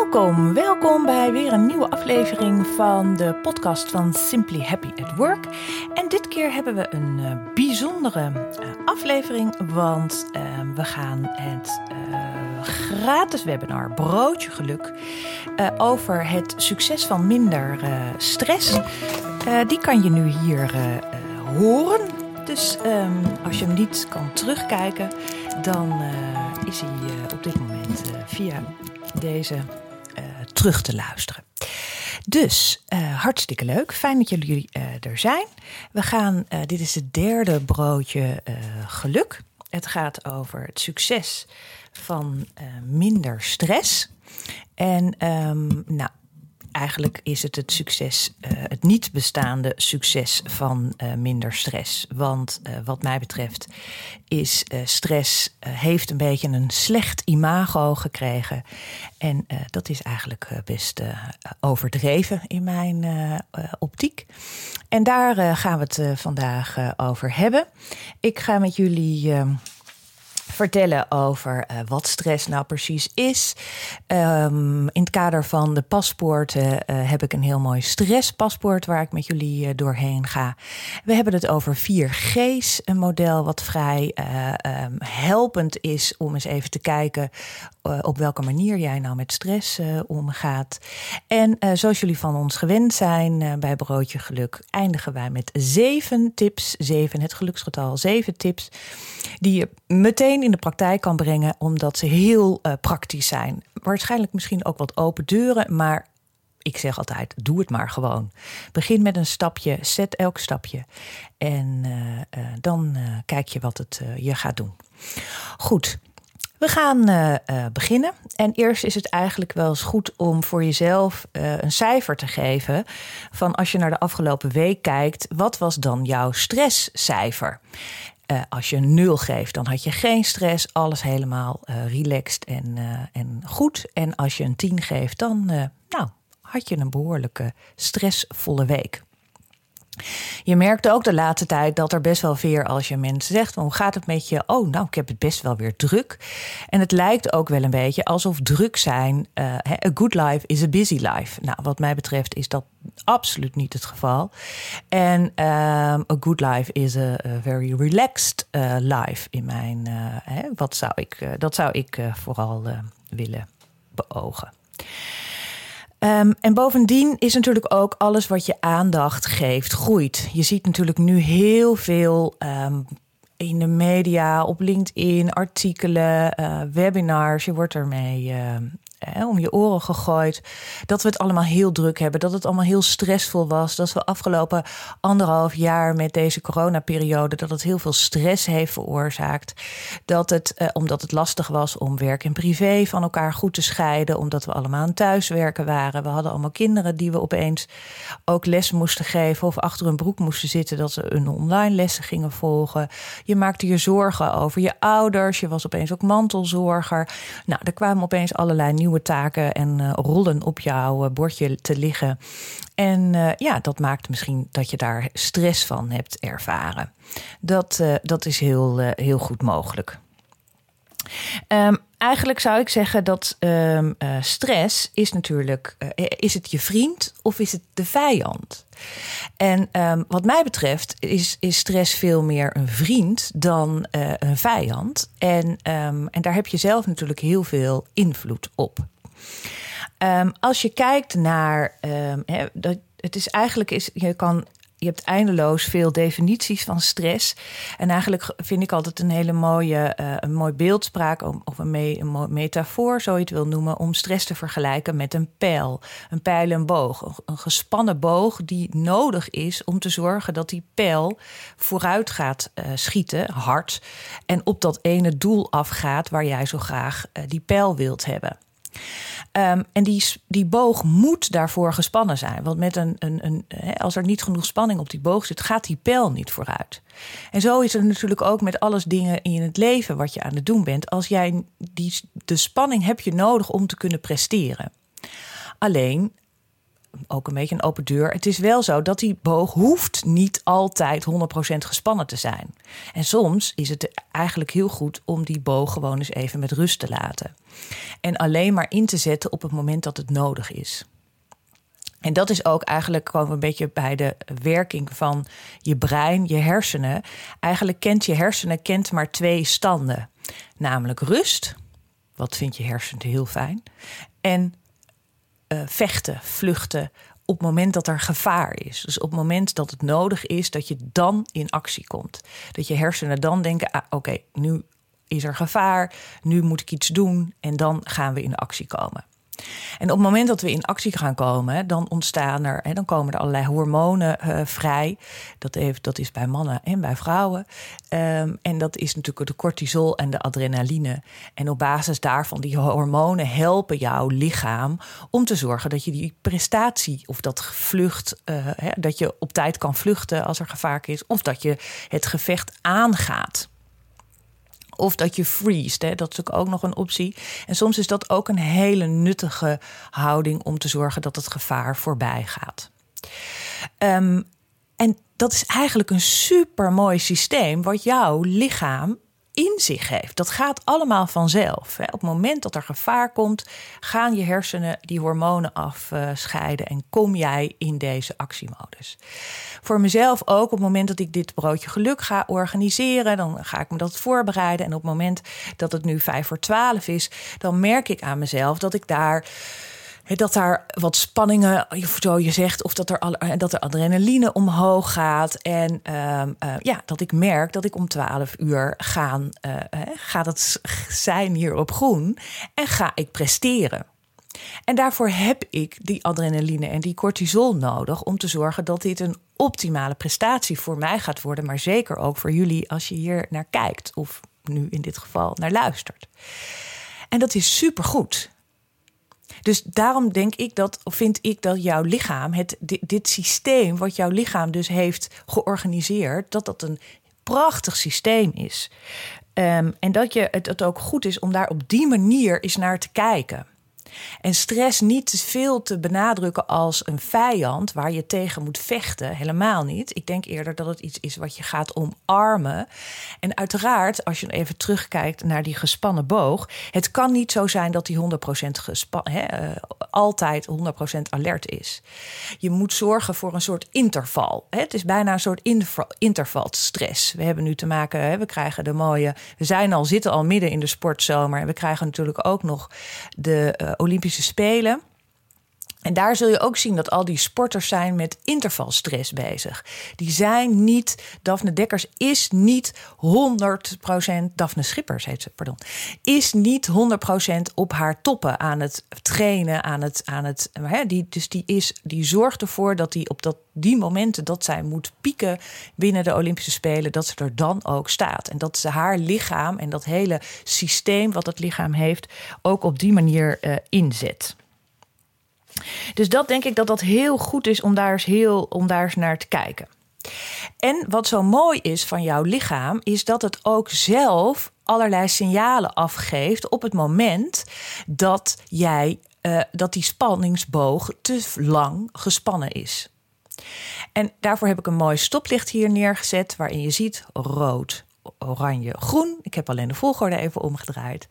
Welkom, welkom bij weer een nieuwe aflevering van de podcast van Simply Happy at Work. En dit keer hebben we een uh, bijzondere uh, aflevering, want uh, we gaan het gratis webinar Broodje Geluk over het succes van minder stress. die kan je nu hier horen. Dus um, als je hem niet kan terugkijken, dan is hij op dit moment via deze terug te luisteren. Dus uh, hartstikke leuk. Fijn dat jullie uh, er zijn. We gaan, dit is het derde broodje geluk. Het gaat over het succes van minder stress. En um, nou, eigenlijk is het het succes, uh, het niet bestaande succes van uh, minder stress. Want uh, wat mij betreft is stress heeft een beetje een slecht imago gekregen. En dat is eigenlijk best overdreven in mijn optiek. En daar gaan we het vandaag over hebben. Ik ga met jullie vertellen over uh, wat stress nou precies is. Um, in het kader van de paspoorten uh, heb ik een heel mooi stresspaspoort waar ik met jullie uh, doorheen ga. We hebben het over 4G's, een model wat vrij um, helpend is om eens even te kijken op welke manier jij nou met stress omgaat. En zoals jullie van ons gewend zijn bij Broodje Geluk, eindigen wij met zeven tips. Zeven, het geluksgetal, zeven tips die je meteen in de praktijk kan brengen, omdat ze heel uh, praktisch zijn. Waarschijnlijk misschien ook wat open deuren, maar ik zeg altijd: doe het maar gewoon. Begin met een stapje, zet elk stapje en uh, uh, dan kijk je wat het je gaat doen. Goed. We gaan beginnen. En eerst is het eigenlijk wel eens goed om voor jezelf een cijfer te geven. Van als je naar de afgelopen week kijkt, wat was dan jouw stresscijfer? Uh, als je nul geeft, dan had je geen stress, alles helemaal uh, relaxed en, uh, en goed. En als je een 10 geeft, dan nou, had je een behoorlijke stressvolle week. Je merkt ook de laatste tijd dat er best wel weer als je mensen zegt: hoe gaat het met je? Oh, nou, ik heb het best wel weer druk. En het lijkt ook wel een beetje alsof druk zijn. Uh, a good life is a busy life. Nou, wat mij betreft is dat absoluut niet het geval. En um, a good life is a, very relaxed uh, life in mijn. Uh, hè, wat zou ik, dat zou ik vooral willen beogen. Um, en bovendien is natuurlijk ook alles wat je aandacht geeft, groeit. Je ziet natuurlijk nu heel veel um, in de media, op LinkedIn, artikelen, uh, webinars. Je wordt ermee uh, om je oren gegooid. Dat we het allemaal heel druk hebben. Dat het allemaal heel stressvol was. Dat we afgelopen anderhalf jaar met deze coronaperiode. dat het heel veel stress heeft veroorzaakt. Dat het, eh, omdat het lastig was om werk en privé van elkaar goed te scheiden. Omdat we allemaal aan thuiswerken waren. We hadden allemaal kinderen die we opeens ook les moesten geven. of achter een broek moesten zitten. dat ze een online lessen gingen volgen. Je maakte je zorgen over je ouders. Je was opeens ook mantelzorger. Nou, er kwamen opeens allerlei nieuwe nieuwe taken en uh, rollen op jouw uh, bordje te liggen. En uh, ja, dat maakt misschien dat je daar stress van hebt ervaren. Dat, dat is heel, heel goed mogelijk. Um, eigenlijk zou ik zeggen dat um, uh, stress is natuurlijk, uh, is het je vriend of is het de vijand? En um, wat mij betreft is, is stress veel meer een vriend dan uh, een vijand. En, en daar heb je zelf natuurlijk heel veel invloed op. als je kijkt naar, dat, het is eigenlijk, is, je kan je hebt eindeloos veel definities van stress. En eigenlijk vind ik altijd een hele mooie, uh, een mooi beeldspraak of een, me, een metafoor, zo je het wil noemen, om stress te vergelijken met een pijl. Een pijl en boog. Een gespannen boog die nodig is om te zorgen dat die pijl vooruit gaat uh, schieten, hard. En op dat ene doel afgaat waar jij zo graag uh, die pijl wilt hebben. Um, en die, die boog moet daarvoor gespannen zijn. Want met een, een, een, als er niet genoeg spanning op die boog zit, gaat die pijl niet vooruit. En zo is het natuurlijk ook met alles dingen in het leven wat je aan het doen bent. Als jij die, de spanning heb je nodig om te kunnen presteren. Alleen ook een beetje een open deur. Het is wel zo dat die boog hoeft niet altijd 100% gespannen te zijn. En soms is het eigenlijk heel goed om die boog gewoon eens even met rust te laten. En alleen maar in te zetten op het moment dat het nodig is. En dat is ook eigenlijk gewoon een beetje bij de werking van je brein, je hersenen. Eigenlijk kent je hersenen kent maar twee standen. Namelijk rust, wat vind je hersenen heel fijn. En uh, vechten, vluchten op het moment dat er gevaar is. Dus op het moment dat het nodig is, dat je dan in actie komt. Dat je hersenen dan denken: ah, oké, nu is er gevaar, nu moet ik iets doen en dan gaan we in actie komen. En op het moment dat we in actie gaan komen, dan ontstaan er, hè, dan komen er allerlei hormonen uh, vrij. Dat, dat is bij mannen en bij vrouwen. Um, en dat is natuurlijk de cortisol en de adrenaline. En op basis daarvan, die hormonen helpen jouw lichaam om te zorgen dat je die prestatie of dat vlucht, uh, hè, dat je op tijd kan vluchten als er gevaar is, of dat je het gevecht aangaat. Of dat je freest. Hè. Dat is ook nog een optie. En soms is dat ook een hele nuttige houding om te zorgen dat het gevaar voorbij gaat. Um, en dat is eigenlijk een super mooi systeem, wat jouw lichaam in zich heeft. Dat gaat allemaal vanzelf. Op het moment dat er gevaar komt, gaan je hersenen die hormonen afscheiden en kom jij in deze actiemodus. Voor mezelf ook, op het moment dat ik dit broodje geluk ga organiseren, dan ga ik me dat voorbereiden. En op het moment dat het nu vijf voor twaalf is, dan merk ik aan mezelf dat ik daar dat daar wat spanningen, zo je zegt, of dat er, dat er adrenaline omhoog gaat. En uh, uh, ja, dat ik merk dat ik om 12 uur gaan, uh, gaat het zijn hier op groen en ga ik presteren. En daarvoor heb ik die adrenaline en die cortisol nodig om te zorgen dat dit een optimale prestatie voor mij gaat worden, maar zeker ook voor jullie als je hier naar kijkt of nu in dit geval naar luistert. En dat is supergoed. Dus daarom denk ik dat, of vind ik dat jouw lichaam, het, dit, systeem wat jouw lichaam dus heeft georganiseerd, dat dat een prachtig systeem is. Um, en dat je, het, het ook goed is om daar op die manier eens naar te kijken. En stress niet te veel te benadrukken als een vijand waar je tegen moet vechten. Helemaal niet. Ik denk eerder dat het iets is wat je gaat omarmen. En uiteraard, als je even terugkijkt naar die gespannen boog. Het kan niet zo zijn dat die 100% gespannen, uh, altijd 100% alert is. Je moet zorgen voor een soort interval. Het is bijna een soort intervalstress. We hebben nu te maken, we krijgen de mooie. We zijn al, zitten al midden in de sportzomer. En we krijgen natuurlijk ook nog de uh, Olympische Spelen. En daar zul je ook zien dat al die sporters zijn met intervalstress bezig. Die zijn niet, Daphne Dekkers is niet 100%, Daphne Schippers heet ze, pardon, is niet 100% op haar toppen aan het trainen, aan het, aan het, hè, die, dus die, is, die zorgt ervoor dat die op dat, die momenten dat zij moet pieken binnen de Olympische Spelen, dat ze er dan ook staat. En dat ze haar lichaam en dat hele systeem wat het lichaam heeft, ook op die manier uh, inzet. Dus dat denk ik dat dat heel goed is om daar eens, heel, om daar eens naar te kijken. En wat zo mooi is van jouw lichaam, is dat het ook zelf allerlei signalen afgeeft op het moment dat jij uh, dat die spanningsboog te lang gespannen is. En daarvoor heb ik een mooi stoplicht hier neergezet waarin je ziet rood, oranje, groen. Ik heb alleen de volgorde even omgedraaid.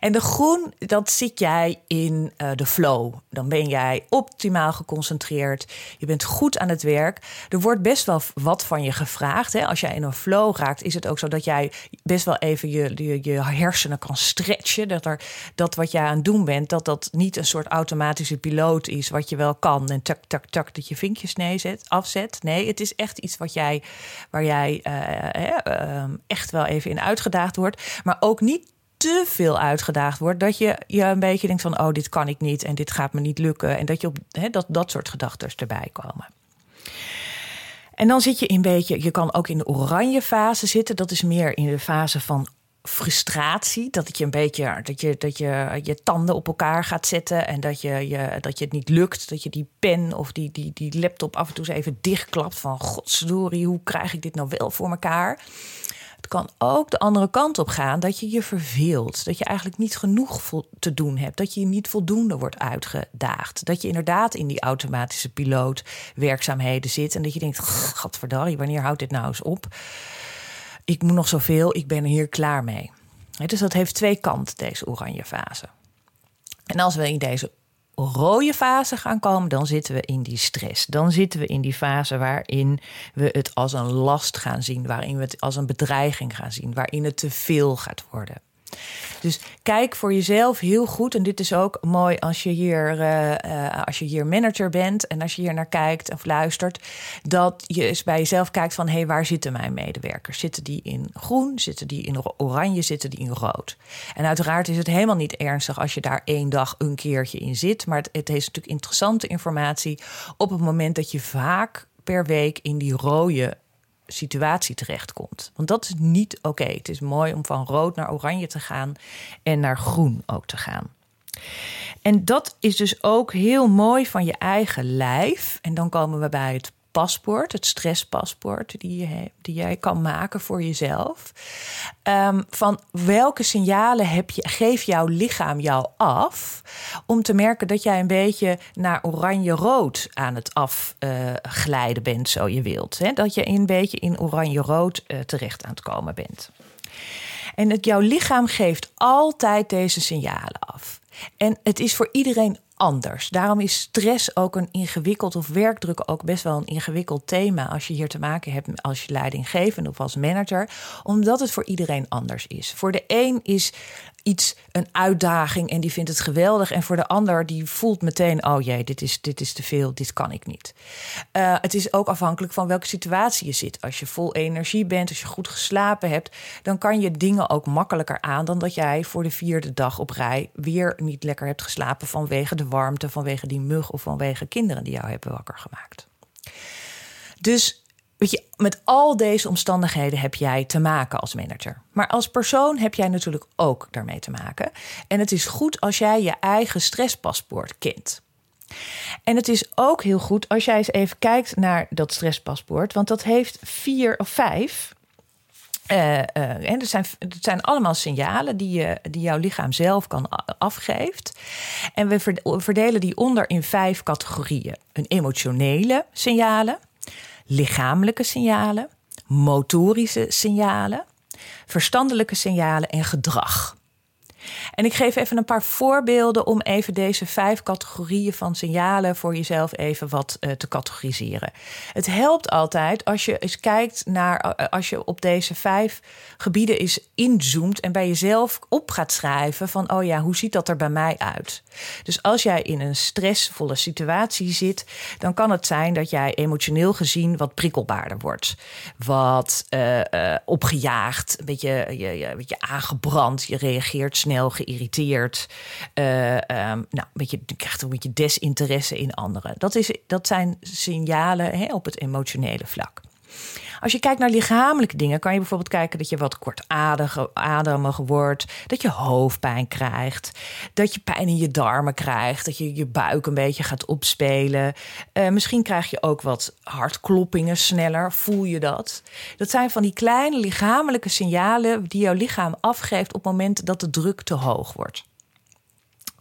En de groen, dat zit jij in uh, de flow. Dan ben jij optimaal geconcentreerd. Je bent goed aan het werk. Er wordt best wel wat van je gevraagd. Hè? Als jij in een flow raakt, is het ook zo dat jij best wel even je, je, hersenen kan stretchen. Dat, er, dat wat jij aan het doen bent, dat dat niet een soort automatische piloot is wat je wel kan. En tak, tak, tak, dat je vinkjes neerzet, afzet. Nee, het is echt iets wat jij, waar jij uh, uh, echt wel even in uitgedaagd wordt. Maar ook niet te veel uitgedaagd wordt. Dat je je een beetje denkt van oh, dit kan ik niet en dit gaat me niet lukken. En dat je op dat, dat soort gedachten erbij komen. En dan zit je een beetje, je kan ook in de oranje fase zitten. Dat is meer in de fase van frustratie. Dat je een beetje dat je, dat je je tanden op elkaar gaat zetten. En dat je, je, dat je het niet lukt. Dat je die pen of die, die, die laptop af en toe eens even dichtklapt. Van godsdorie, hoe krijg ik dit nou wel voor elkaar? Kan ook de andere kant op gaan dat je je verveelt. Dat je eigenlijk niet genoeg te doen hebt. Dat je niet voldoende wordt uitgedaagd. Dat je inderdaad in die automatische piloot werkzaamheden zit. En dat je denkt, gadverdarrie, wanneer houdt dit nou eens op? Ik moet nog zoveel, ik ben er hier klaar mee. Dus dat heeft twee kanten, deze oranje fase. En als we in deze rode fase gaan komen, dan zitten we in die stress. Dan zitten we in die fase waarin we het als een last gaan zien, waarin we het als een bedreiging gaan zien, waarin het te veel gaat worden. Dus kijk voor jezelf heel goed. En dit is ook mooi als je hier, uh, uh, als je hier manager bent en als je hier naar kijkt of luistert. Dat je eens bij jezelf kijkt van hé, hey, waar zitten mijn medewerkers? Zitten die in groen? Zitten die in oranje? Zitten die in rood? En uiteraard is het helemaal niet ernstig als je daar één dag een keertje in zit. Maar het, het is natuurlijk interessante informatie op het moment dat je vaak per week in die rode situatie terechtkomt. Want dat is niet oké. Het is mooi om van rood naar oranje te gaan en naar groen ook te gaan. En dat is dus ook heel mooi van je eigen lijf. En dan komen we bij het paspoort, het stresspaspoort, die, je, die jij kan maken voor jezelf. Um, van welke signalen heb je, geeft jouw lichaam jou af om te merken dat jij een beetje naar oranje-rood aan het afglijden uh, bent, zo je wilt. Hè? Dat je een beetje in oranje-rood uh, terecht aan het komen bent. En het, jouw lichaam geeft altijd deze signalen af. En het is voor iedereen anders. Daarom is stress ook een ingewikkeld, of werkdruk ook best wel een ingewikkeld thema als je hier te maken hebt als je leidinggevende of als manager, omdat het voor iedereen anders is. Voor de een is iets een uitdaging en die vindt het geweldig. En voor de ander die voelt meteen: oh jee, dit is, dit is te veel, dit kan ik niet. Uh, het is ook afhankelijk van welke situatie je zit. Als je vol energie bent, als je goed geslapen hebt, dan kan je dingen ook makkelijker aan dan dat jij voor de vierde dag op rij weer niet lekker hebt geslapen vanwege de warmte, vanwege die mug of vanwege kinderen die jou hebben wakker gemaakt. Dus Weet je, met al deze omstandigheden heb jij te maken als manager. Maar als persoon heb jij natuurlijk ook daarmee te maken. En het is goed als jij je eigen stresspaspoort kent. En het is ook heel goed als jij eens even kijkt naar dat stresspaspoort, want dat heeft vier of vijf. Uh, en het, zijn, het zijn allemaal signalen die, je, die jouw lichaam zelf kan afgeeft. En we verdelen die onder in vijf categorieën: een emotionele signalen, lichamelijke signalen, motorische signalen, verstandelijke signalen en gedrag. En ik geef even een paar voorbeelden om even deze vijf categorieën van signalen voor jezelf even wat uh, te categoriseren. Het helpt altijd als je eens kijkt naar, uh, als je op deze vijf gebieden is inzoomt en bij jezelf op gaat schrijven van, oh ja, hoe ziet dat er bij mij uit? Dus als jij in een stressvolle situatie zit, dan kan het zijn dat jij emotioneel gezien wat prikkelbaarder wordt. Wat uh, opgejaagd, een beetje, je, je, een beetje aangebrand, je reageert snel geïrriteerd. Uh, nou, een beetje, je krijgt een beetje desinteresse in anderen. Dat, is, dat zijn signalen hè, op het emotionele vlak. Als je kijkt naar lichamelijke dingen, kan je bijvoorbeeld kijken dat je wat kortademig wordt, dat je hoofdpijn krijgt, dat je pijn in je darmen krijgt, dat je je buik een beetje gaat opspelen. Uh, misschien krijg je ook wat hartkloppingen sneller. Voel je dat? Dat zijn van die kleine lichamelijke signalen die jouw lichaam afgeeft op het moment dat de druk te hoog wordt.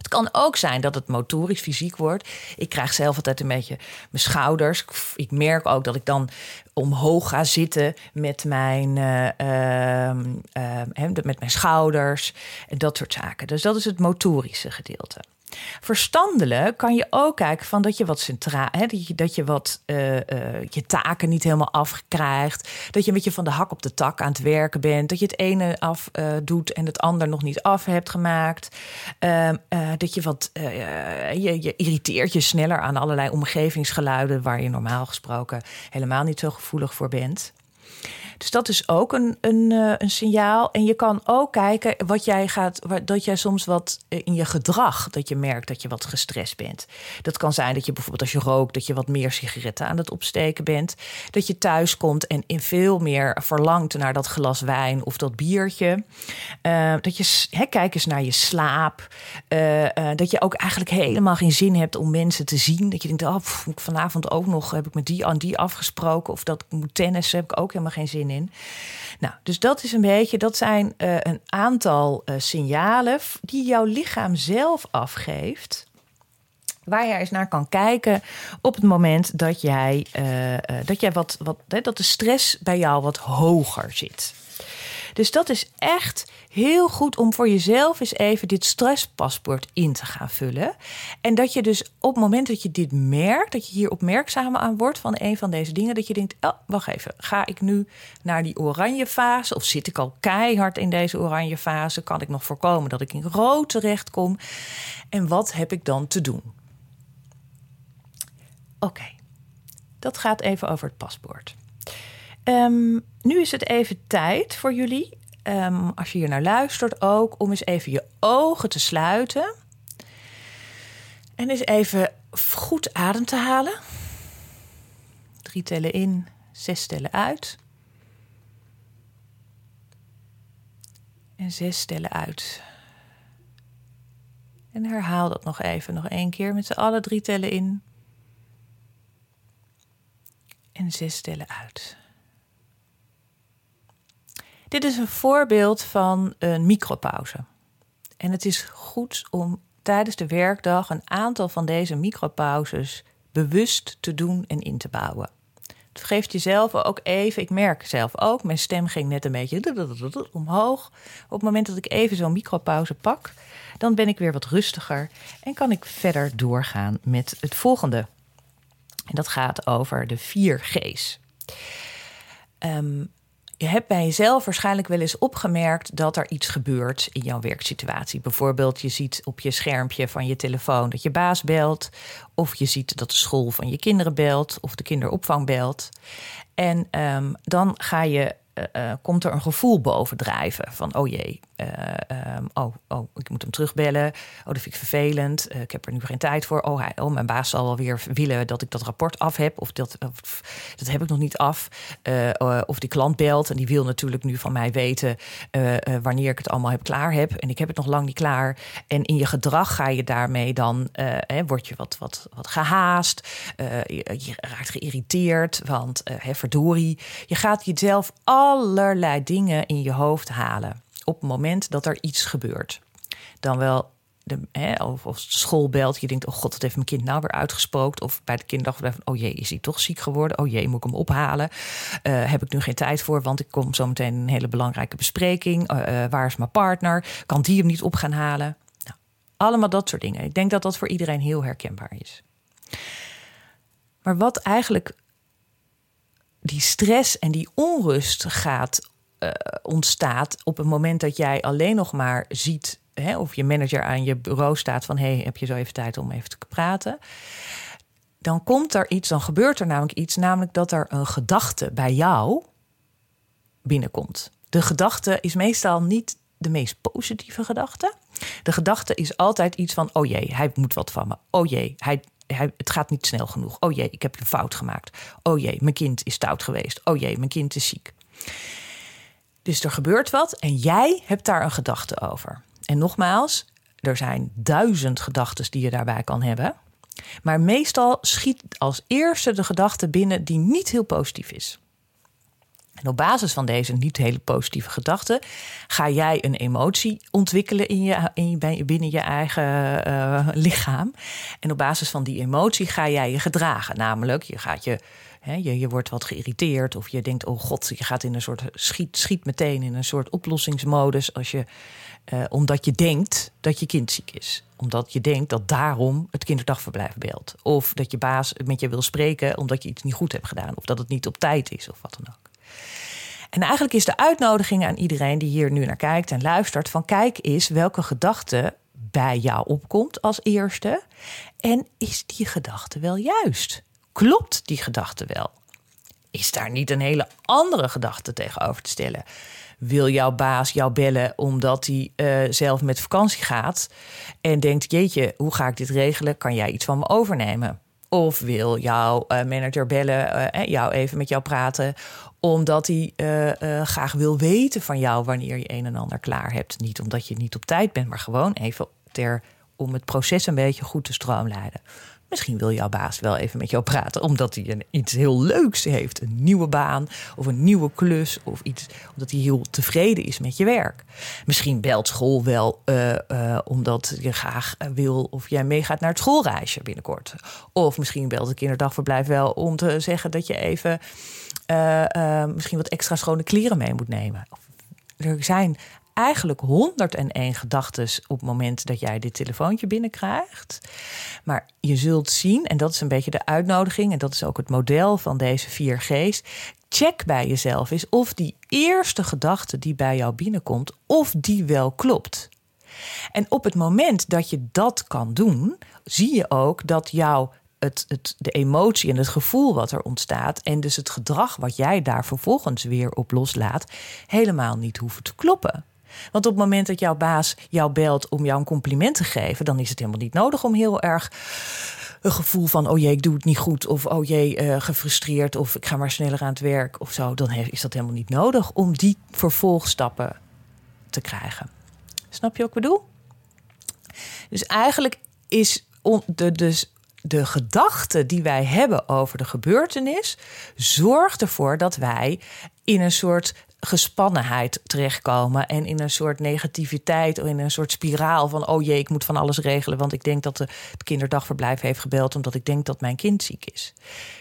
Het kan ook zijn dat het motorisch fysiek wordt. Ik krijg zelf altijd een beetje mijn schouders. Ik merk ook dat ik dan omhoog ga zitten met mijn, uh, uh, met mijn schouders en dat soort zaken. Dus dat is het motorische gedeelte. Verstandelijk kan je ook kijken van dat je wat centraal, hè, dat, je, dat je wat uh, uh, je taken niet helemaal afkrijgt, dat je een beetje van de hak op de tak aan het werken bent, dat je het ene af uh, doet en het ander nog niet af hebt gemaakt, ehm, dat je wat je, je irriteert je sneller aan allerlei omgevingsgeluiden waar je normaal gesproken helemaal niet zo gevoelig voor bent. Dus dat is ook een, een, eh, een signaal. En je kan ook kijken wat jij gaat, dat jij soms wat eh, in je gedrag, dat je merkt dat je wat gestrest bent. Dat kan zijn dat je bijvoorbeeld als je rookt, dat je wat meer sigaretten aan het opsteken bent. Dat je thuis komt en in veel meer verlangt naar dat glas wijn of dat biertje. Uh, dat je, he, kijk eens naar je slaap. Dat je ook eigenlijk helemaal geen zin hebt om mensen te zien. Dat je denkt, oh, vanavond ook nog heb ik met die aan die afgesproken. Of dat moet tennis, heb ik ook helemaal geen zin Nou, dus dat is een beetje, dat zijn uh, een aantal uh, signalen die jouw lichaam zelf afgeeft waar jij eens naar kan kijken op het moment dat jij, uh, dat, jij wat, wat, dat de stress bij jou wat hoger zit. Dus dat is echt heel goed om voor jezelf eens even dit stresspaspoort in te gaan vullen. En dat je dus op het moment dat je dit merkt, dat je hier opmerkzaam aan wordt van een van deze dingen, dat je denkt: oh, wacht even, ga ik nu naar die oranje fase of zit ik al keihard in deze oranje fase? Kan ik nog voorkomen dat ik in rood terechtkom? En wat heb ik dan te doen? Oké, dat gaat even over het paspoort. Um, nu is het even tijd voor jullie, um, als je hier naar luistert ook, om eens even je ogen te sluiten. En eens even goed adem te halen. Drie tellen in, zes tellen uit. En zes tellen uit. En herhaal dat nog even, nog één keer met z'n allen drie tellen in. En zes tellen uit. Dit is een voorbeeld van een micropauze. En het is goed om tijdens de werkdag een aantal van deze micropauzes bewust te doen en in te bouwen. Het geeft jezelf ook even, ik merk zelf ook, mijn stem ging net een beetje omhoog. Op het moment dat ik even zo'n micropauze pak, dan ben ik weer wat rustiger en kan ik verder doorgaan met het volgende. En dat gaat over de vier G's. Um, je hebt bij jezelf waarschijnlijk wel eens opgemerkt dat er iets gebeurt in jouw werksituatie. Bijvoorbeeld, je ziet op je schermpje van je telefoon dat je baas belt, of je ziet dat de school van je kinderen belt, of de kinderopvang belt. En um, dan ga je uh, komt er een gevoel bovendrijven van oh jee, uh, um, oh, oh, ik moet hem terugbellen. Oh, dat vind ik vervelend. Ik heb er nu geen tijd voor. Oh, hij, oh, mijn baas zal wel weer willen dat ik dat rapport af heb. Of dat, of, dat heb ik nog niet af. of die klant belt en die wil natuurlijk nu van mij weten wanneer ik het allemaal heb klaar heb. En ik heb het nog lang niet klaar. En in je gedrag ga je daarmee dan, hè, word je wat, wat, wat gehaast. Je, je, raakt geïrriteerd, want hè, verdorie. Je gaat jezelf al allerlei dingen in je hoofd halen op het moment dat er iets gebeurt. Dan wel de, hè, of, of de school belt, je denkt, oh god, wat heeft mijn kind nou weer uitgesproken? Of bij de kinderdag, oh jee, is hij toch ziek geworden? Oh jee, moet ik hem ophalen? Uh, heb ik nu geen tijd voor, want ik kom zo meteen een hele belangrijke bespreking. Uh, waar is mijn partner? Kan die hem niet op gaan halen? Nou, allemaal dat soort dingen. Ik denk dat dat voor iedereen heel herkenbaar is. Maar wat eigenlijk die stress en die onrust gaat uh, ontstaat op het moment dat jij alleen nog maar ziet, hè, of je manager aan je bureau staat van hey, heb je zo even tijd om even te praten? Dan komt er iets, dan gebeurt er namelijk iets, namelijk dat er een gedachte bij jou binnenkomt. De gedachte is meestal niet de meest positieve gedachte. De gedachte is altijd iets van: oh jee, hij moet wat van me. Oh jee, hij, het gaat niet snel genoeg. Oh jee, ik heb een fout gemaakt. Oh jee, mijn kind is stout geweest. Oh jee, mijn kind is ziek. Dus er gebeurt wat en jij hebt daar een gedachte over. En nogmaals, er zijn duizend gedachten die je daarbij kan hebben. Maar meestal schiet als eerste de gedachte binnen die niet heel positief is. En op basis van deze niet hele positieve gedachten ga jij een emotie ontwikkelen in je, in je, binnen je eigen uh, lichaam. En op basis van die emotie ga jij je gedragen. Namelijk, je gaat je, je, je wordt wat geïrriteerd of je denkt, oh god, je gaat in een soort schiet, schiet meteen in een soort oplossingsmodus als je, uh, omdat je denkt dat je kind ziek is omdat je denkt dat daarom het kinderdagverblijf belt. Of dat je baas met je wil spreken omdat je iets niet goed hebt gedaan. Of dat het niet op tijd is of wat dan ook. En eigenlijk is de uitnodiging aan iedereen die hier nu naar kijkt en luistert: van kijk eens welke gedachte bij jou opkomt als eerste. En is die gedachte wel juist? Klopt die gedachte wel? Is daar niet een hele andere gedachte tegenover te stellen? Wil jouw baas jou bellen omdat hij uh, zelf met vakantie gaat en denkt: Jeetje, hoe ga ik dit regelen? Kan jij iets van me overnemen? Of wil jouw uh, manager bellen, uh, jou even met jou praten, omdat hij uh, graag wil weten van jou wanneer je een en ander klaar hebt. Niet omdat je niet op tijd bent, maar gewoon even ter, om het proces een beetje goed te stroomleiden. Misschien wil jouw baas wel even met jou praten, omdat hij een, iets heel leuks heeft. Een nieuwe baan of een nieuwe klus. Of iets, omdat hij heel tevreden is met je werk. Misschien belt school wel uh, omdat je graag wil of jij meegaat naar het schoolreisje binnenkort. Of misschien belt het kinderdagverblijf wel om te zeggen dat je even uh, misschien wat extra schone kleren mee moet nemen. Er zijn eigenlijk 101 gedachten op het moment dat jij dit telefoontje binnenkrijgt. Maar je zult zien, en dat is een beetje de uitnodiging, en dat is ook het model van deze 4G's. Check bij jezelf eens of die eerste gedachte die bij jou binnenkomt, of die wel klopt. En op het moment dat je dat kan doen, zie je ook dat jouw het, het, de emotie en het gevoel wat er ontstaat. En dus het gedrag wat jij daar vervolgens weer op loslaat, helemaal niet hoeven te kloppen. Want op het moment dat jouw baas jou belt om jou een compliment te geven, dan is het helemaal niet nodig om heel erg een gevoel van: oh jee, ik doe het niet goed. Of oh jee, uh, gefrustreerd. Of ik ga maar sneller aan het werk of zo. Dan is dat helemaal niet nodig om die vervolgstappen te krijgen. Snap je wat ik bedoel? Dus eigenlijk is de, dus de gedachte die wij hebben over de gebeurtenis zorgt ervoor dat wij in een soort gespannenheid terechtkomen en in een soort negativiteit of in een soort spiraal van oh jee, ik moet van alles regelen, want ik denk dat de, het kinderdagverblijf heeft gebeld omdat ik denk dat mijn kind ziek is.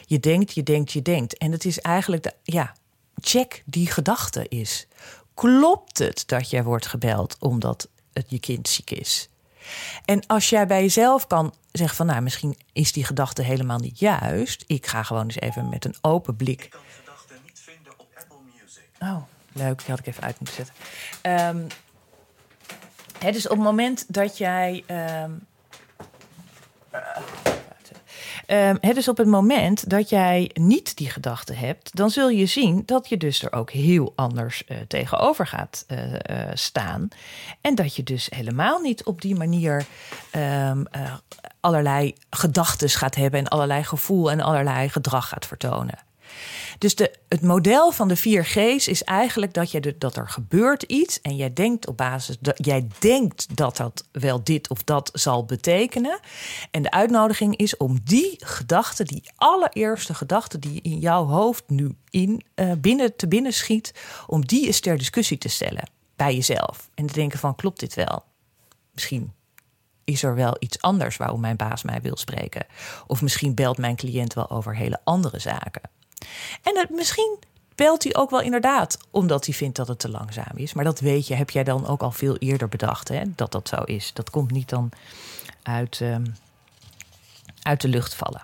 Je denkt, je denkt, je denkt. En het is eigenlijk de ja, check die gedachte is. Klopt het dat jij wordt gebeld omdat het je kind ziek is? En als jij bij jezelf kan zeggen van nou, misschien is die gedachte helemaal niet juist. Ik ga gewoon eens even met een open blik. Ik kan de gedachte niet vinden op Apple Music. Oh, leuk. Die had ik even uit moeten zetten. Um, hè, dus op het moment dat jij. Um, Um, dus op het moment dat jij niet die gedachte hebt, dan zul je zien dat je dus er ook heel anders uh, tegenover gaat uh, uh, staan. En dat je dus helemaal niet op die manier um, allerlei gedachten gaat hebben en allerlei gevoel en allerlei gedrag gaat vertonen. Dus de, het model van de 4G's is eigenlijk dat, dat er gebeurt iets en jij denkt op basis dat jij denkt dat dat wel dit of dat zal betekenen. En de uitnodiging is om die gedachte, die allereerste gedachte die in jouw hoofd nu in, uh, binnen te binnen schiet, om die eens ter discussie te stellen bij jezelf. En te denken van klopt dit wel? Misschien is er wel iets anders waarom mijn baas mij wil spreken. Of misschien belt mijn cliënt wel over hele andere zaken. En het, misschien belt hij ook wel inderdaad omdat hij vindt dat het te langzaam is. Maar dat weet je, heb jij dan ook al veel eerder bedacht hè, dat dat zo is. Dat komt niet dan uit, um, uit de lucht vallen.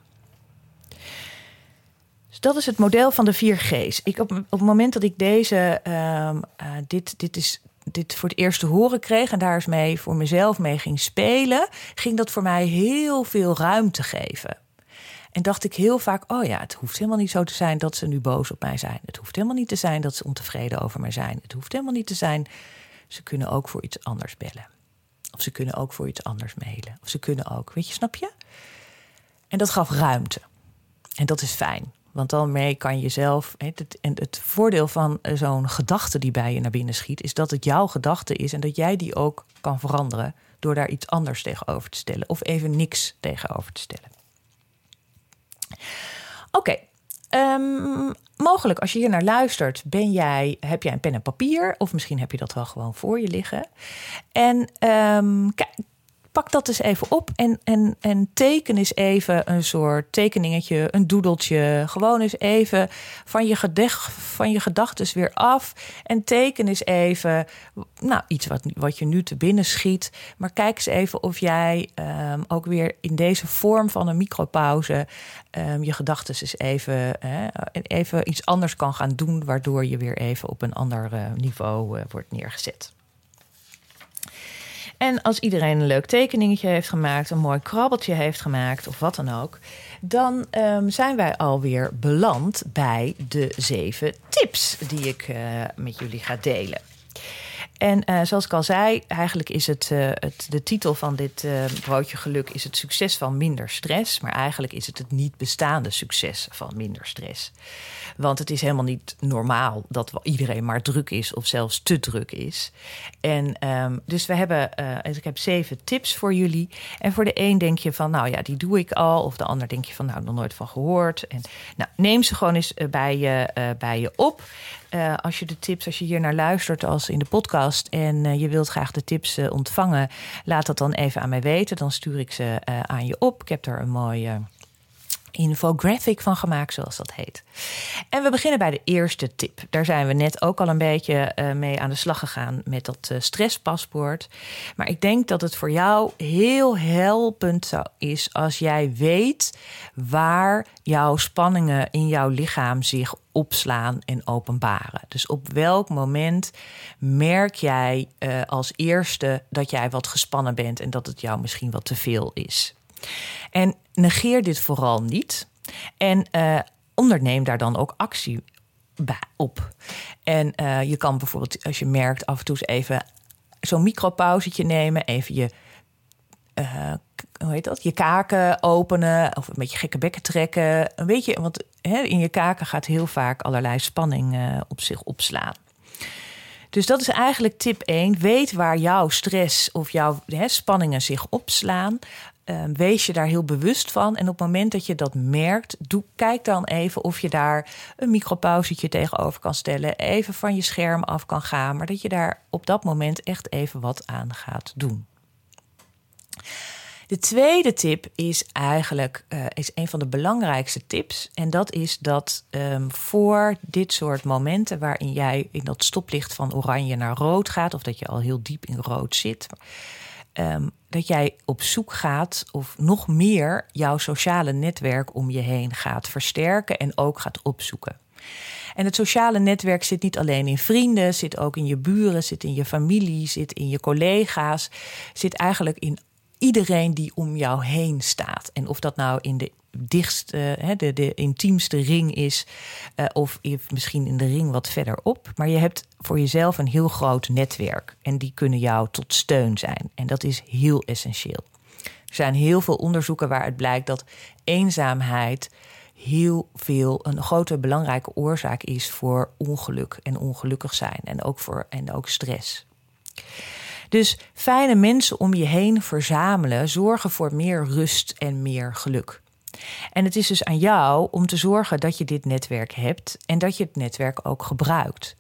Dus dat is het model van de 4G's. Ik, op, op het moment dat ik deze, um, uh, dit, dit is dit voor het eerst te horen kreeg en daar eens mee voor mezelf mee ging spelen, ging dat voor mij heel veel ruimte geven. En dacht ik heel vaak: oh ja, het hoeft helemaal niet zo te zijn dat ze nu boos op mij zijn. Het hoeft helemaal niet te zijn dat ze ontevreden over mij zijn. Het hoeft helemaal niet te zijn. Ze kunnen ook voor iets anders bellen. Of ze kunnen ook voor iets anders mailen. Of ze kunnen ook, weet je, snap je? En dat gaf ruimte. En dat is fijn. Want daarmee kan je zelf. En het voordeel van eh, zo'n gedachte die bij je naar binnen schiet, is dat het jouw gedachte is en dat jij die ook kan veranderen door daar iets anders tegenover te stellen. Of even niks tegenover te stellen. Oké. Ehm, mogelijk als je hier naar luistert, ben jij, heb jij een pen en papier, of misschien heb je dat wel gewoon voor je liggen. En um, kijk, pak dat eens even op en, en, en teken eens even een soort tekeningetje, een doedeltje. Gewoon eens even van je, gedech, van je gedachten weer af. En teken eens even nou, iets wat, wat je nu te binnen schiet. Maar kijk eens even of jij um, ook weer in deze vorm van een micropauze um, je gedachten eens even, uh, even iets anders kan gaan doen. Waardoor je weer even op een ander uh, niveau uh, wordt neergezet. En als iedereen een leuk tekeningetje heeft gemaakt, een mooi krabbeltje heeft gemaakt of wat dan ook, dan um, zijn wij alweer beland bij de zeven tips die ik uh, met jullie ga delen. En uh, zoals ik al zei, eigenlijk is het, uh, het de titel van dit broodje geluk is het succes van minder stress. Maar eigenlijk is het het niet bestaande succes van minder stress. Want het is helemaal niet normaal dat iedereen maar druk is of zelfs te druk is. En um, dus we hebben, uh, ik heb zeven tips voor jullie. En voor de een denk je van, nou ja, die doe ik al. Of de ander denk je van, nou, nog nooit van gehoord. En nou, neem ze gewoon eens bij je, uh, bij je op. Als je de tips, als je hier naar luistert als in de podcast en je wilt graag de tips ontvangen, laat dat dan even aan mij weten. Dan stuur ik ze aan je op. Ik heb er een mooie infographic van gemaakt, zoals dat heet. En we beginnen bij de eerste tip. Daar zijn we net ook al een beetje uh, mee aan de slag gegaan met dat uh, stresspaspoort. Maar ik denk dat het voor jou heel helpend is als jij weet waar jouw spanningen in jouw lichaam zich opslaan en openbaren. Dus op welk moment merk jij uh, als eerste dat jij wat gespannen bent en dat het jou misschien wat te veel is? En negeer dit vooral niet. En uh, onderneem daar dan ook actie op. En uh, je kan bijvoorbeeld, als je merkt, af en toe eens even zo'n micropauzetje nemen. Even je, uh, hoe heet dat? Je kaken openen. Of een beetje gekke bekken trekken. Een beetje, want in je kaken gaat heel vaak allerlei spanning op zich opslaan. Dus dat is eigenlijk tip 1. Weet waar jouw stress of jouw spanningen zich opslaan. Uh, wees je daar heel bewust van. En op het moment dat je dat merkt, doe, kijk dan even of je daar een micropauzetje tegenover kan stellen. Even van je scherm af kan gaan. Maar dat je daar op dat moment echt even wat aan gaat doen. De tweede tip is eigenlijk uh, is een van de belangrijkste tips. En dat is dat um, voor dit soort momenten waarin jij in dat stoplicht van oranje naar rood gaat, of dat je al heel diep in rood zit. Um, dat jij op zoek gaat of nog meer jouw sociale netwerk om je heen gaat versterken en ook gaat opzoeken. En het sociale netwerk zit niet alleen in vrienden, zit ook in je buren, zit in je familie, zit in je collega's, zit eigenlijk in iedereen die om jou heen staat. En of dat nou in de dichtste, de, de intiemste ring is, uh, of misschien in de ring wat verderop. Maar je hebt voor jezelf een heel groot netwerk en die kunnen jou tot steun zijn. En dat is heel essentieel. Er zijn heel veel onderzoeken waaruit blijkt dat eenzaamheid heel veel een grote belangrijke oorzaak is voor ongeluk en ongelukkig zijn en ook voor en ook stress. Dus fijne mensen om je heen verzamelen zorgen voor meer rust en meer geluk. En het is dus aan jou om te zorgen dat je dit netwerk hebt en dat je het netwerk ook gebruikt.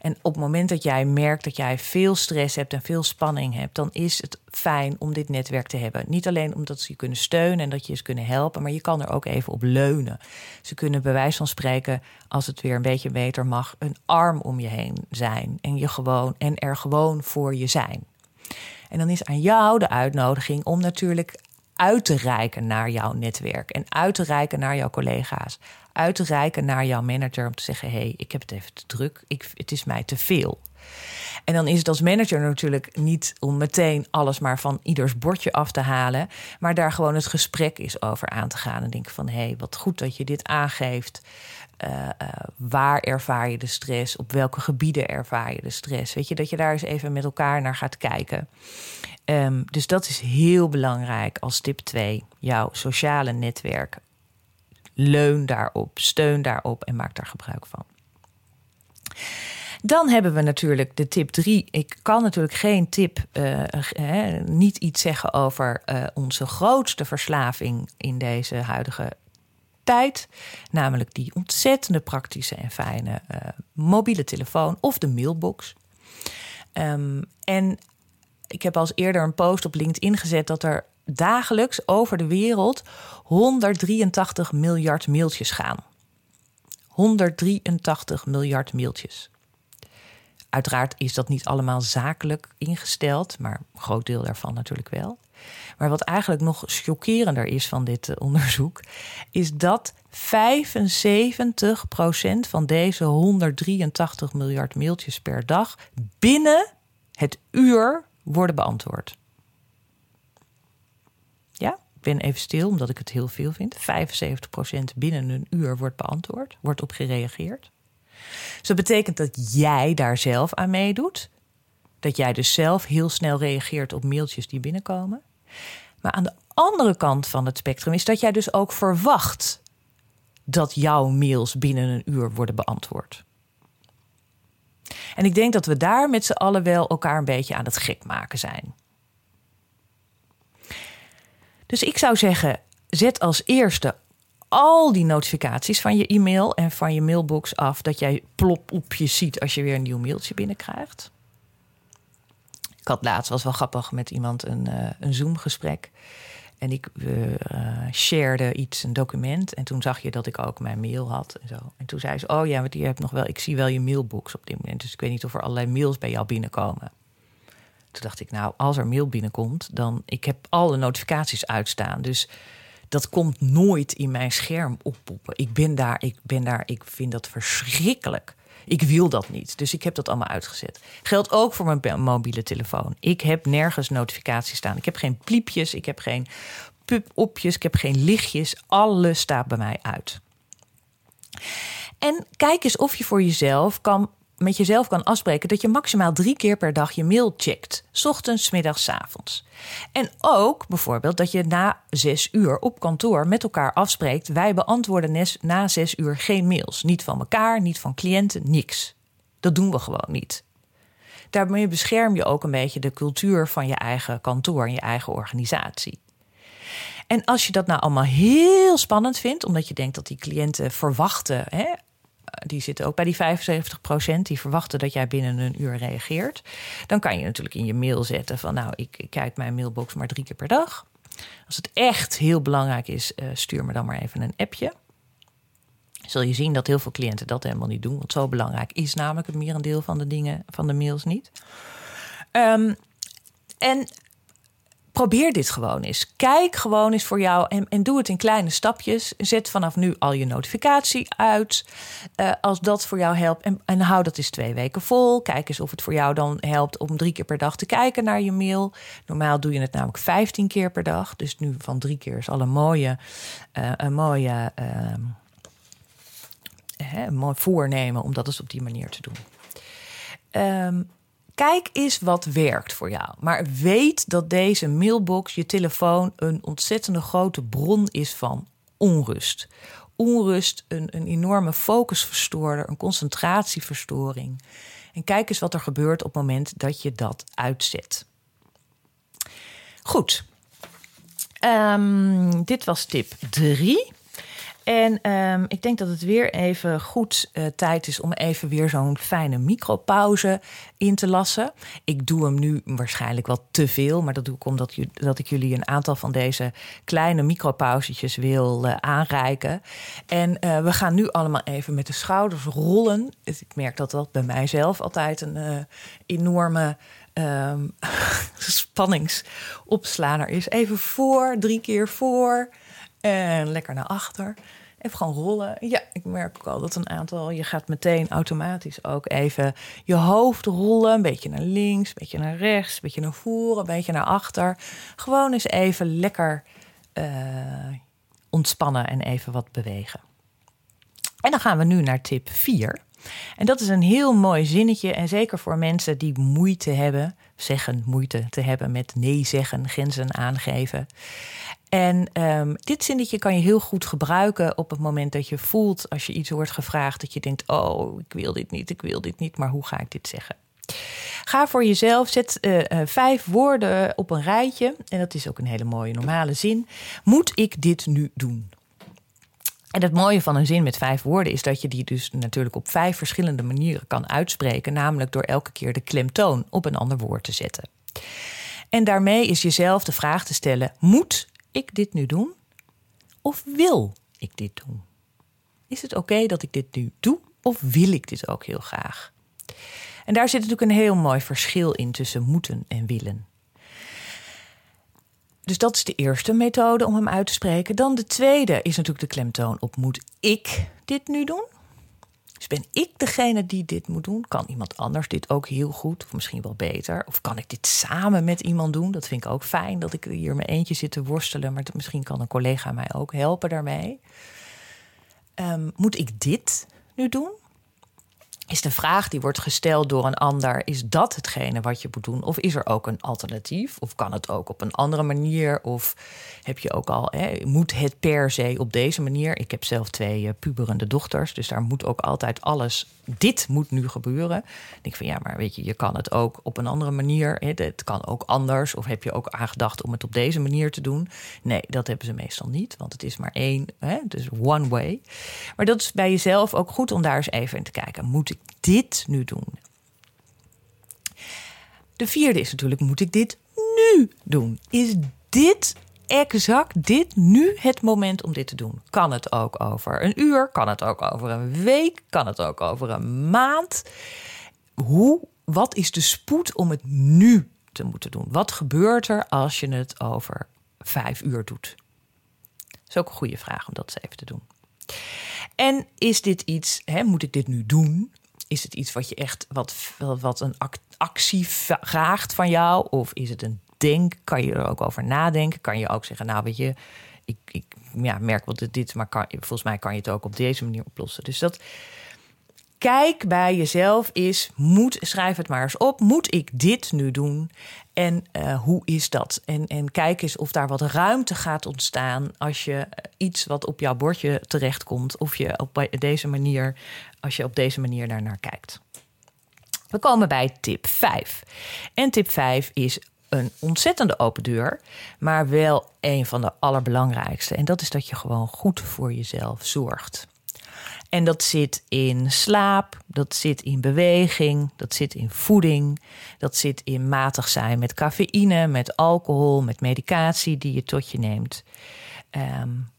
En op het moment dat jij merkt dat jij veel stress hebt en veel spanning hebt, dan is het fijn om dit netwerk te hebben. Niet alleen omdat ze je kunnen steunen en dat je ze kunnen helpen, maar je kan er ook even op leunen. Ze kunnen bij wijze van spreken, als het weer een beetje beter mag, een arm om je heen zijn en je gewoon en er gewoon voor je zijn. En dan is aan jou de uitnodiging om natuurlijk uit te reiken naar jouw netwerk en uit te reiken naar jouw collega's. Uit te reiken naar jouw manager om te zeggen: hé, hey, ik heb het even te druk, ik, het is mij te veel. En dan is het als manager natuurlijk niet om meteen alles maar van ieders bordje af te halen, maar daar gewoon het gesprek is over aan te gaan. En denken van hé, hey, wat goed dat je dit aangeeft. Uh, uh, waar ervaar je de stress? Op welke gebieden ervaar je de stress? Weet je, dat je daar eens even met elkaar naar gaat kijken. Um, dus dat is heel belangrijk als tip 2. Jouw sociale netwerk. Leun daarop, steun daarop en maak daar gebruik van. Dan hebben we natuurlijk de tip 3. Ik kan natuurlijk geen tip, uh, niet iets zeggen over uh, onze grootste verslaving in deze huidige tijd. Namelijk die ontzettende praktische en fijne mobiele telefoon of de mailbox. Um, en ik heb als eerder een post op LinkedIn gezet dat er dagelijks over de wereld 183 miljard mailtjes gaan. 183 miljard mailtjes. Uiteraard is dat niet allemaal zakelijk ingesteld, maar een groot deel daarvan natuurlijk wel. Maar wat eigenlijk nog chockerender is van dit eh, onderzoek, is dat 75% van deze 183 miljard mailtjes per dag binnen het uur worden beantwoord. Ben even stil omdat ik het heel veel vind. 75% binnen een uur wordt beantwoord, wordt op gereageerd. Dus dat betekent dat jij daar zelf aan meedoet. Dat jij dus zelf heel snel reageert op mailtjes die binnenkomen. Maar aan de andere kant van het spectrum is dat jij dus ook verwacht dat jouw mails binnen een uur worden beantwoord. En ik denk dat we daar met z'n allen wel elkaar een beetje aan het gek maken zijn. Dus ik zou zeggen, zet als eerste al die notificaties van je e-mail en van je mailbox af. Dat jij plop op je ziet als je weer een nieuw mailtje binnenkrijgt. Ik had laatst, was wel grappig, met iemand een, uh, een Zoom-gesprek. En ik uh, shared iets, een document. En toen zag je dat ik ook mijn mail had en zo. En toen zei ze, oh ja, want je hebt nog wel... Ik zie wel je mailbox op dit moment. Dus ik weet niet of er allerlei mails bij jou binnenkomen. Toen dacht ik, nou, als er mail binnenkomt... dan... Ik heb alle notificaties uitstaan. Dus dat komt nooit in mijn scherm oppoppen. Ik ben daar, ik ben daar, ik vind dat verschrikkelijk. Ik wil dat niet. Dus ik heb dat allemaal uitgezet. Geldt ook voor mijn mobiele telefoon. Ik heb nergens notificaties staan. Ik heb geen pliepjes, ik heb geen pub-opjes, ik heb geen lichtjes. Alles staat bij mij uit. En kijk eens of je voor jezelf kan met jezelf kan afspreken dat je maximaal drie keer per dag je mail checkt. Ochtends, middags, avonds. En ook bijvoorbeeld dat je na zes uur op kantoor met elkaar afspreekt. Wij beantwoorden na zes uur geen mails. Niet van elkaar, niet van cliënten, niks. Dat doen we gewoon niet. Daarmee bescherm je ook een beetje de cultuur van je eigen kantoor en je eigen organisatie. En als je dat nou allemaal heel spannend vindt, omdat je denkt dat die cliënten verwachten hè, die zitten ook bij die 75 procent. Die verwachten dat jij binnen een uur reageert. Dan kan je natuurlijk in je mail zetten van nou, ik, kijk mijn mailbox maar drie keer per dag. Als het echt heel belangrijk is, uh, stuur me dan maar even een appje. Zul je zien dat heel veel cliënten dat helemaal niet doen. Want zo belangrijk is namelijk het merendeel van de dingen van de mails niet. Um, en probeer dit gewoon eens. Kijk gewoon eens voor jou en, en doe het in kleine stapjes. Zet vanaf nu al je notificatie uit. Uh, als dat voor jou helpt. En, en hou dat eens twee weken vol. Kijk eens of het voor jou dan helpt om drie keer per dag te kijken naar je mail. Normaal doe je het namelijk 15 keer per dag. Dus nu van drie keer is al een mooie, uh, een mooie, mooi voornemen om dat eens op die manier te doen. Um, Kijk eens wat werkt voor jou. Maar weet dat deze mailbox, je telefoon, een ontzettende grote bron is van onrust. Onrust, een, een enorme focusverstoorder, een concentratieverstoring. En kijk eens wat er gebeurt op het moment dat je dat uitzet. Goed. Um, dit was tip 3. En um, ik denk dat het weer even goed uh, tijd is om even weer zo'n fijne micropauze in te lassen. Ik doe hem nu waarschijnlijk wat te veel, maar dat doe ik omdat dat ik jullie een aantal van deze kleine micropauzetjes wil uh, aanreiken. En uh, we gaan nu allemaal even met de schouders rollen. Dus ik merk dat dat bij mijzelf altijd een enorme um, spanningsopslaner is. Even voor, drie keer voor. En lekker naar achter. Even gewoon rollen. Ja, ik merk ook al dat een aantal. Je gaat meteen automatisch ook even je hoofd rollen. Een beetje naar links, een beetje naar rechts, een beetje naar voren, een beetje naar achter. Gewoon eens even lekker uh, ontspannen en even wat bewegen. En dan gaan we nu naar tip 4. En dat is een heel mooi zinnetje. En zeker voor mensen die moeite hebben, zeggen moeite te hebben met nee zeggen, grenzen aangeven. En um, dit zinnetje kan je heel goed gebruiken op het moment dat je voelt, als je iets wordt gevraagd, dat je denkt: Oh, ik wil dit niet, ik wil dit niet, maar hoe ga ik dit zeggen? Ga voor jezelf, zet uh, uh, vijf woorden op een rijtje. En dat is ook een hele mooie normale zin. Moet ik dit nu doen? En het mooie van een zin met vijf woorden is dat je die dus natuurlijk op vijf verschillende manieren kan uitspreken, namelijk door elke keer de klemtoon op een ander woord te zetten. En daarmee is jezelf de vraag te stellen: moet ik dit nu doen? Of wil ik dit doen? Is het oké dat ik dit nu doe of wil ik dit ook heel graag? En daar zit natuurlijk een heel mooi verschil in tussen moeten en willen. Dus dat is de eerste methode om hem uit te spreken. Dan de tweede is natuurlijk de klemtoon op moet ik dit nu doen? Dus ben ik degene die dit moet doen? Kan iemand anders dit ook heel goed, of misschien wel beter? Of kan ik dit samen met iemand doen? Dat vind ik ook fijn dat ik hier mijn eentje zit te worstelen, maar misschien kan een collega mij ook helpen daarmee. Um, moet ik dit nu doen? Is de vraag die wordt gesteld door een ander: is dat hetgene wat je moet doen? Of is er ook een alternatief? Of kan het ook op een andere manier? Of heb je ook al, hè, moet het per se op deze manier? Ik heb zelf twee uh, puberende dochters, dus daar moet ook altijd alles. Dit moet nu gebeuren. Ik denk van ja, maar weet je, je kan het ook op een andere manier. Hè, het kan ook anders. Of heb je ook aangedacht om het op deze manier te doen? Nee, dat hebben ze meestal niet, want het is maar één. Hè, dus one way. Maar dat is bij jezelf ook goed om daar eens even in te kijken. Moet dit nu doen? De vierde is natuurlijk, moet ik dit nu doen? Is dit exact dit nu het moment om dit te doen? Kan het ook over een uur? Kan het ook over een week? Kan het ook over een maand? Hoe, wat is de spoed om het nu te moeten doen? Wat gebeurt er als je het over vijf uur doet? Dat is ook een goede vraag om dat eens even te doen. En is dit iets, hè, moet ik dit nu doen? Is het iets wat je echt wat, wat een actie vraagt van jou? Of is het een denk? Kan je er ook over nadenken? Kan je ook zeggen, nou weet je, ik, ik ja, merk wel dat dit, maar kan, volgens mij kan je het ook op deze manier oplossen. Dus dat kijk bij jezelf is, moet, schrijf het maar eens op, moet ik dit nu doen? En uh, hoe is dat? En, en kijk eens of daar wat ruimte gaat ontstaan als je iets wat op jouw bordje terechtkomt, of je op deze manier, als je op deze manier daarnaar kijkt. We komen bij tip 5. En tip 5 is een ontzettende open deur, maar wel een van de allerbelangrijkste. En dat is dat je gewoon goed voor jezelf zorgt. En dat zit in slaap, dat zit in beweging, dat zit in voeding, dat zit in matig zijn met cafeïne, met alcohol, met medicatie die je tot je neemt. Um,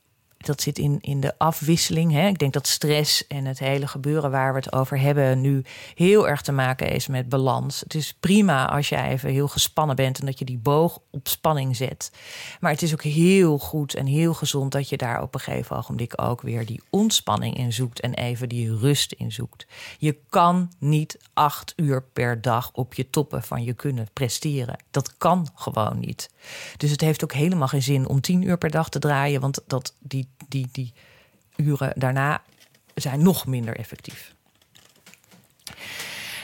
dat zit in, in de afwisseling. Hè. Ik denk dat stress en het hele gebeuren waar we het over hebben nu heel erg te maken is met balans. Het is prima als jij even heel gespannen bent en dat je die boog op spanning zet. Maar het is ook heel goed en heel gezond dat je daar op een gegeven ogenblik ook weer die ontspanning in zoekt en even die rust in zoekt. Je kan niet acht uur per dag op je toppen van je kunnen presteren. Dat kan gewoon niet. Dus het heeft ook helemaal geen zin om tien uur per dag te draaien, want dat, die die, die uren daarna zijn nog minder effectief.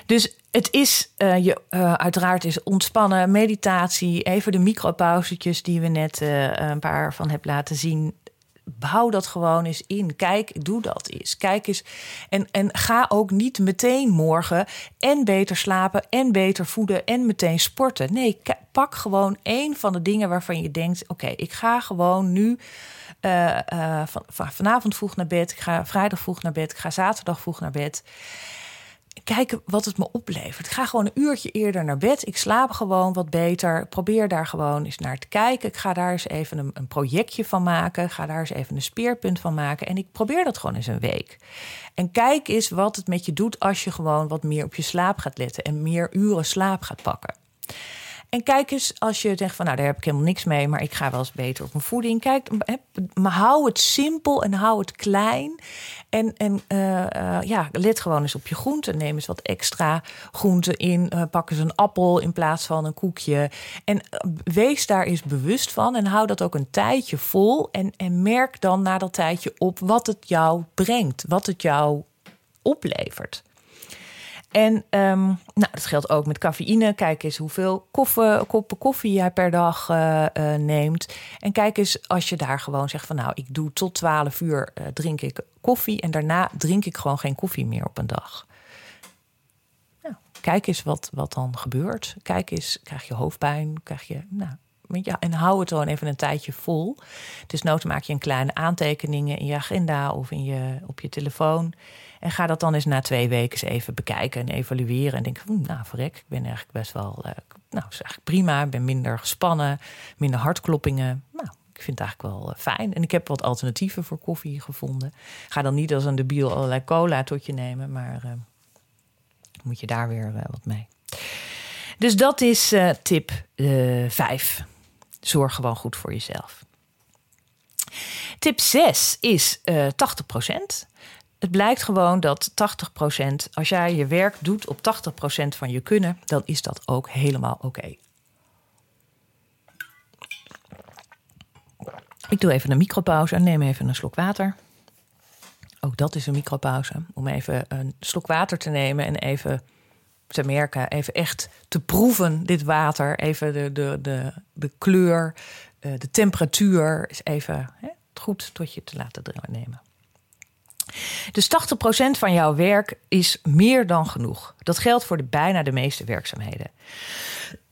Dus het is uh, je, uh, uiteraard is ontspannen, meditatie, even de micropauzetjes die we net uh, een paar van heb laten zien. Bouw dat gewoon eens in. Kijk, doe dat eens. Kijk eens. En, en ga ook niet meteen morgen en beter slapen en beter voeden en meteen sporten. Nee, pak gewoon één van de dingen waarvan je denkt: oké, ik ga gewoon nu uh, uh, van, vanavond vroeg naar bed. Ik ga vrijdag vroeg naar bed. Ik ga zaterdag vroeg naar bed. Kijken wat het me oplevert. Ik ga gewoon een uurtje eerder naar bed. Ik slaap gewoon wat beter. probeer daar gewoon eens naar te kijken. Ik ga daar eens even een, een projectje van maken. ga daar eens even een speerpunt van maken. En ik probeer dat gewoon eens een week. En kijk eens wat het met je doet als je gewoon wat meer op je slaap gaat letten. En meer uren slaap gaat pakken. En kijk eens, als je zegt van nou, daar heb ik helemaal niks mee, maar ik ga wel eens beter op mijn voeding. Kijk, maar hou het simpel en hou het klein. En, en uh, uh, ja, let gewoon eens op je groenten. Neem eens wat extra groenten in. Uh, pak eens een appel in plaats van een koekje. En wees daar eens bewust van. En hou dat ook een tijdje vol. En, en merk dan na dat tijdje op wat het jou brengt. Wat het jou oplevert. En um, nou, dat geldt ook met cafeïne. Kijk eens hoeveel koppen koffie jij per dag uh, uh, neemt. En kijk eens als je daar gewoon zegt van nou, ik doe tot 12 uur uh, drink ik koffie. En daarna drink ik gewoon geen koffie meer op een dag. Nou, kijk eens wat, wat dan gebeurt. Kijk eens, krijg je hoofdpijn? Krijg je, nou, ja, en hou het gewoon even een tijdje vol. Dus nood maak je een kleine aantekeningen in je agenda of in je, op je telefoon. En ga dat dan eens na twee weken eens even bekijken en evalueren. En denk, nou verrek, ik ben eigenlijk best wel, uh, nou eigenlijk prima. Ik ben minder gespannen, minder hartkloppingen. Nou, ik vind het eigenlijk wel eh, fijn. En ik heb wat alternatieven voor koffie gevonden. Ga dan niet als een debiel allerlei cola tot je nemen, maar uh, moet je daar weer wat mee. Dus dat is tip 5. Zorg gewoon goed voor jezelf. Tip 6 is uh, 80% het blijkt gewoon dat 80%, als jij je werk doet op 80% van je kunnen, dan is dat ook helemaal oké. Ik doe even een micropauze en neem even een slok water. Ook dat is een micropauze. Om even een slok water te nemen en even te merken, even echt te proeven, dit water. Even de, de, de, de kleur, eh, de temperatuur. Is even hè, goed tot je te laten nemen. Dus 80% van jouw werk is meer dan genoeg. Dat geldt voor bijna de meeste werkzaamheden.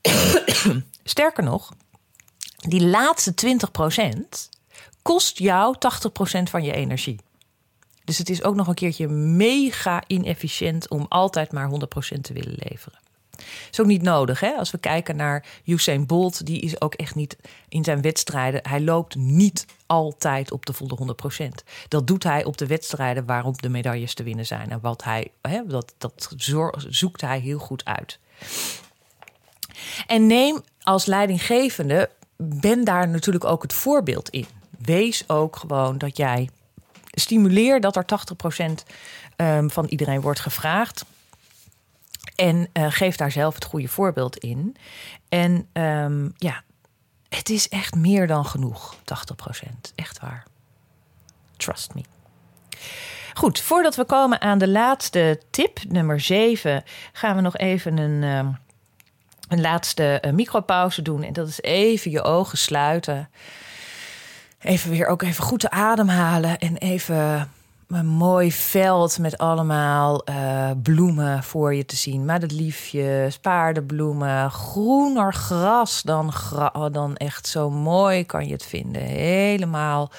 Sterker nog, die laatste 20% kost jou 80% van je energie. Dus het is ook nog een keertje mega inefficiënt om altijd maar 100% te willen leveren. Is ook niet nodig. Hè? Als we kijken naar Usain Bolt, die is ook echt niet in zijn wedstrijden. Hij loopt niet altijd op de volle 100%. Dat doet hij op de wedstrijden waarop de medailles te winnen zijn. En wat hij, hè, dat, dat zoekt hij heel goed uit. En neem als leidinggevende, ben daar natuurlijk ook het voorbeeld in. Wees ook gewoon dat jij stimuleer dat er 80% ehm, van iedereen wordt gevraagd. En uh, geef daar zelf het goede voorbeeld in. En um, ja, het is echt meer dan genoeg, 80%. Echt waar. Trust me. Goed, voordat we komen aan de laatste tip, nummer 7, gaan we nog even een, um, een laatste uh, micropauze doen. En dat is even je ogen sluiten. Even weer ook even goed ademhalen en even een mooi veld met allemaal uh, bloemen voor je te zien. Madeliefjes, paardenbloemen, groener gras dan, gra dan echt zo mooi kan je het vinden. Helemaal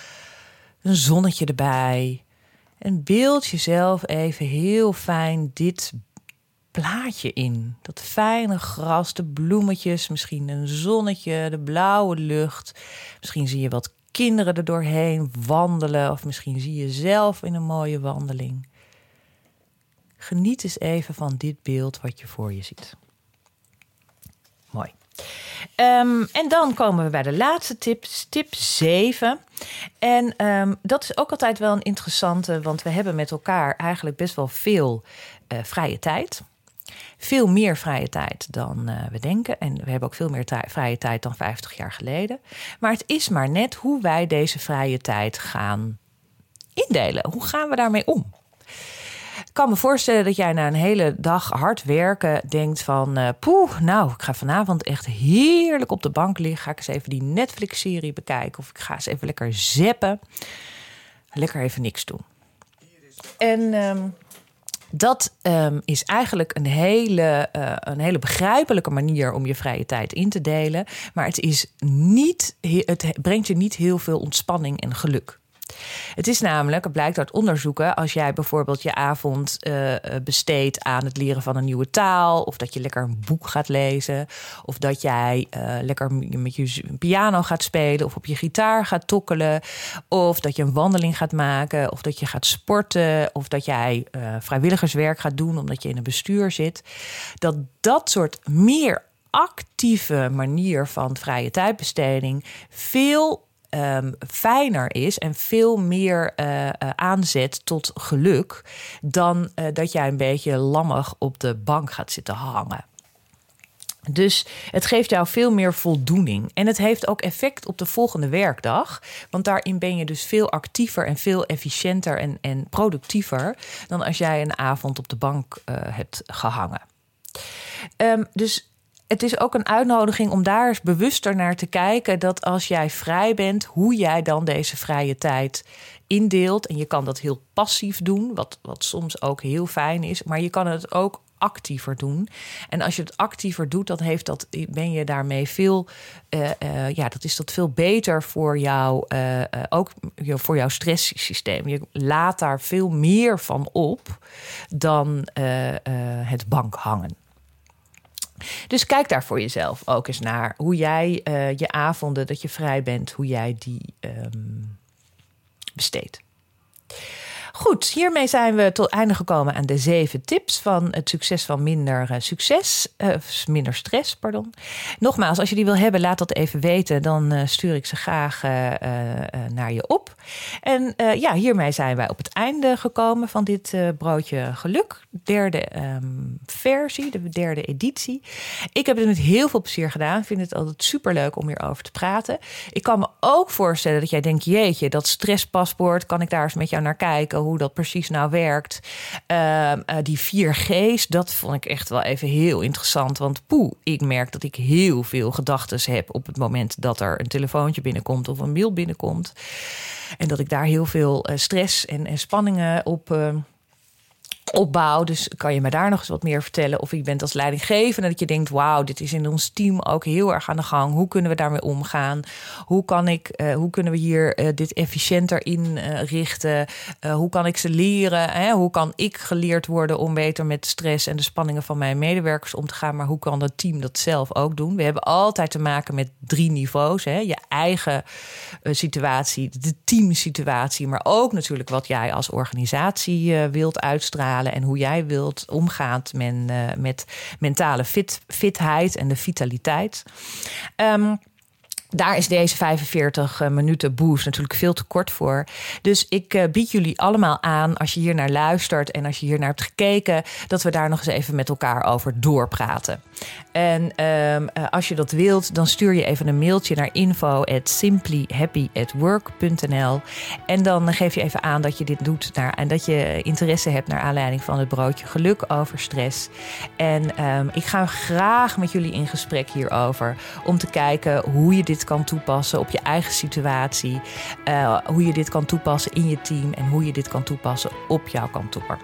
een zonnetje erbij. En beeld jezelf even heel fijn dit plaatje in. Dat fijne gras, de bloemetjes, misschien een zonnetje, de blauwe lucht. Misschien zie je wat kinderen er doorheen wandelen. Of misschien zie je zelf in een mooie wandeling. Geniet eens even van dit beeld wat je voor je ziet. Mooi. Um, en dan komen we bij de laatste tip, tip 7. En um, dat is ook altijd wel een interessante, want we hebben met elkaar eigenlijk best wel veel uh, vrije tijd. Veel meer vrije tijd dan uh, we denken. En we hebben ook veel meer vrije tijd dan 50 jaar geleden. Maar het is maar net hoe wij deze vrije tijd gaan indelen. Hoe gaan we daarmee om? Ik kan me voorstellen dat jij na een hele dag hard werken denkt van... Uh, poeh, nou, ik ga vanavond echt heerlijk op de bank liggen. Ga ik eens even die Netflix-serie bekijken. Of ik ga eens even lekker zeppen. Lekker even niks doen. En... Um, dat um, is eigenlijk een hele, uh, een hele begrijpelijke manier om je vrije tijd in te delen. Maar het, is niet, het brengt je niet heel veel ontspanning en geluk. Het is namelijk, het blijkt uit onderzoeken, als jij bijvoorbeeld je avond uh, besteedt aan het leren van een nieuwe taal, of dat je lekker een boek gaat lezen, of dat jij uh, lekker met je piano gaat spelen, of op je gitaar gaat tokkelen, of dat je een wandeling gaat maken, of dat je gaat sporten, of dat jij vrijwilligerswerk gaat doen omdat je in een bestuur zit, dat dat soort meer actieve manier van vrije tijdbesteding veel um, fijner is en veel meer uh, uh, aanzet tot geluk dan uh, dat jij een beetje lammig op de bank gaat zitten hangen. Dus het geeft jou veel meer voldoening. En het heeft ook effect op de volgende werkdag. Want daarin ben je dus veel actiever en veel efficiënter en, en productiever dan als jij een avond op de bank hebt gehangen. Um, dus het is ook een uitnodiging om daar eens bewuster naar te kijken. Dat als jij vrij bent, hoe jij dan deze vrije tijd indeelt. En je kan dat heel passief doen, wat, wat soms ook heel fijn is. Maar je kan het ook actiever doen. En als je het actiever doet, dan heeft dat, ben je daarmee veel, uh, uh, ja, dat is dat veel beter voor jou, uh, ook voor jouw stresssysteem. Je laat daar veel meer van op dan het bank hangen. Dus kijk daar voor jezelf ook eens naar. Hoe jij uh, je avonden dat je vrij bent, hoe jij die um, besteedt. Goed, hiermee zijn we tot einde gekomen aan de zeven tips van het succes van minder uh, succes, uh, minder stress, pardon. Nogmaals, als je die wil hebben, laat dat even weten. Dan uh, stuur ik ze graag naar je op. En ja, hiermee zijn wij op het einde gekomen van dit broodje geluk. Derde um, versie, de derde editie. Ik heb het met heel veel plezier gedaan. Vind het altijd superleuk om hierover te praten. Ik kan me ook voorstellen dat jij denkt, jeetje, dat stresspaspoort, kan ik daar eens met jou naar kijken? Hoe dat precies nou werkt. Ehm, eh, die 4G's, dat vond ik echt wel even heel interessant. Want poeh, ik merk dat ik heel veel gedachten heb op het moment dat er een telefoontje binnenkomt of een mail binnenkomt. En dat ik daar heel veel eh, stress en, en spanningen op ehm, opbouw. Dus kan je me daar nog eens wat meer vertellen? Of je bent als leidinggevende dat je denkt: wauw, dit is in ons team ook heel erg aan de gang. Hoe kunnen we daarmee omgaan? Hoe, kan ik, uh, hoe kunnen we hier uh, dit efficiënter inrichten? Uh, hoe kan ik ze leren? Hè? Hoe kan ik geleerd worden om beter met stress en de spanningen van mijn medewerkers om te gaan? Maar hoe kan het team dat zelf ook doen? We hebben altijd te maken met drie niveaus: hè? je eigen situatie, de teamsituatie, maar ook natuurlijk wat jij als organisatie wilt uitstralen en hoe jij wilt omgaan men, uh, met mentale fit, fitheid en de vitaliteit. Um, daar is deze 45 eh, minuten boost natuurlijk veel te kort voor. Dus ik uh, bied jullie allemaal aan, als je hier naar luistert en als je hier naar hebt gekeken, dat we daar nog eens even met elkaar over doorpraten. En um, uh, als je dat wilt, dan stuur je even een mailtje naar info at simplyhappyatwork.nl. En dan geef je even aan dat je dit doet naar, en dat je interesse hebt naar aanleiding van het broodje geluk over stress. En um, ik ga graag met jullie in gesprek hierover om te kijken hoe je dit kan toepassen op je eigen situatie. Uh, hoe je dit kan toepassen in je team en hoe je dit kan toepassen op jouw kantoor.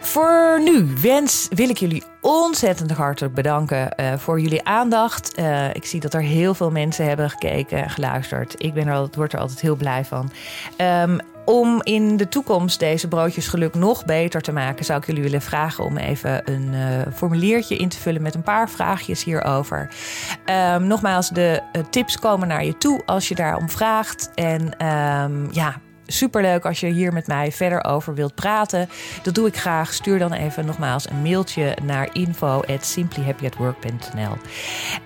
Voor nu wens, wil ik jullie ontzettend hartelijk bedanken uh, voor jullie aandacht. Uh, ik zie dat er heel veel mensen hebben gekeken en geluisterd. Ik ben er altijd, er altijd heel blij van. Um, om in de toekomst deze broodjesgeluk nog beter te maken, zou ik jullie willen vragen om even een uh, formuliertje in te vullen met een paar vraagjes hierover. Um, nogmaals, de uh, tips komen naar je toe als je daarom vraagt. En um, ja, superleuk als je hier met mij verder over wilt praten. Dat doe ik graag. Stuur dan even nogmaals een mailtje naar info@simplyhappyatwork.nl.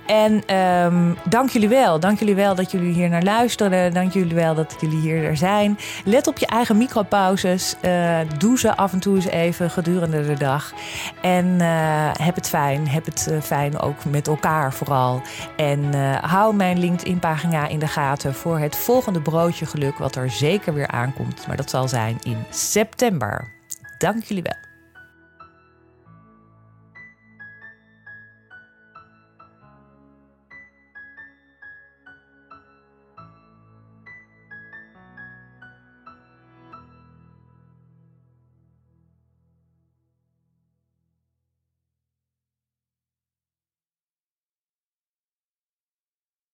En um, dank jullie wel. Dank jullie wel dat jullie hier naar luisteren. Dank jullie wel dat jullie hier er zijn. Let op je eigen micropauzes. Uh, doe ze af en toe eens even gedurende de dag. En uh, heb het fijn. Heb het uh, fijn ook met elkaar vooral. En hou mijn LinkedIn-pagina in de gaten voor het volgende broodje geluk, wat er zeker weer aankomt. Maar dat zal zijn in september. Dank jullie wel.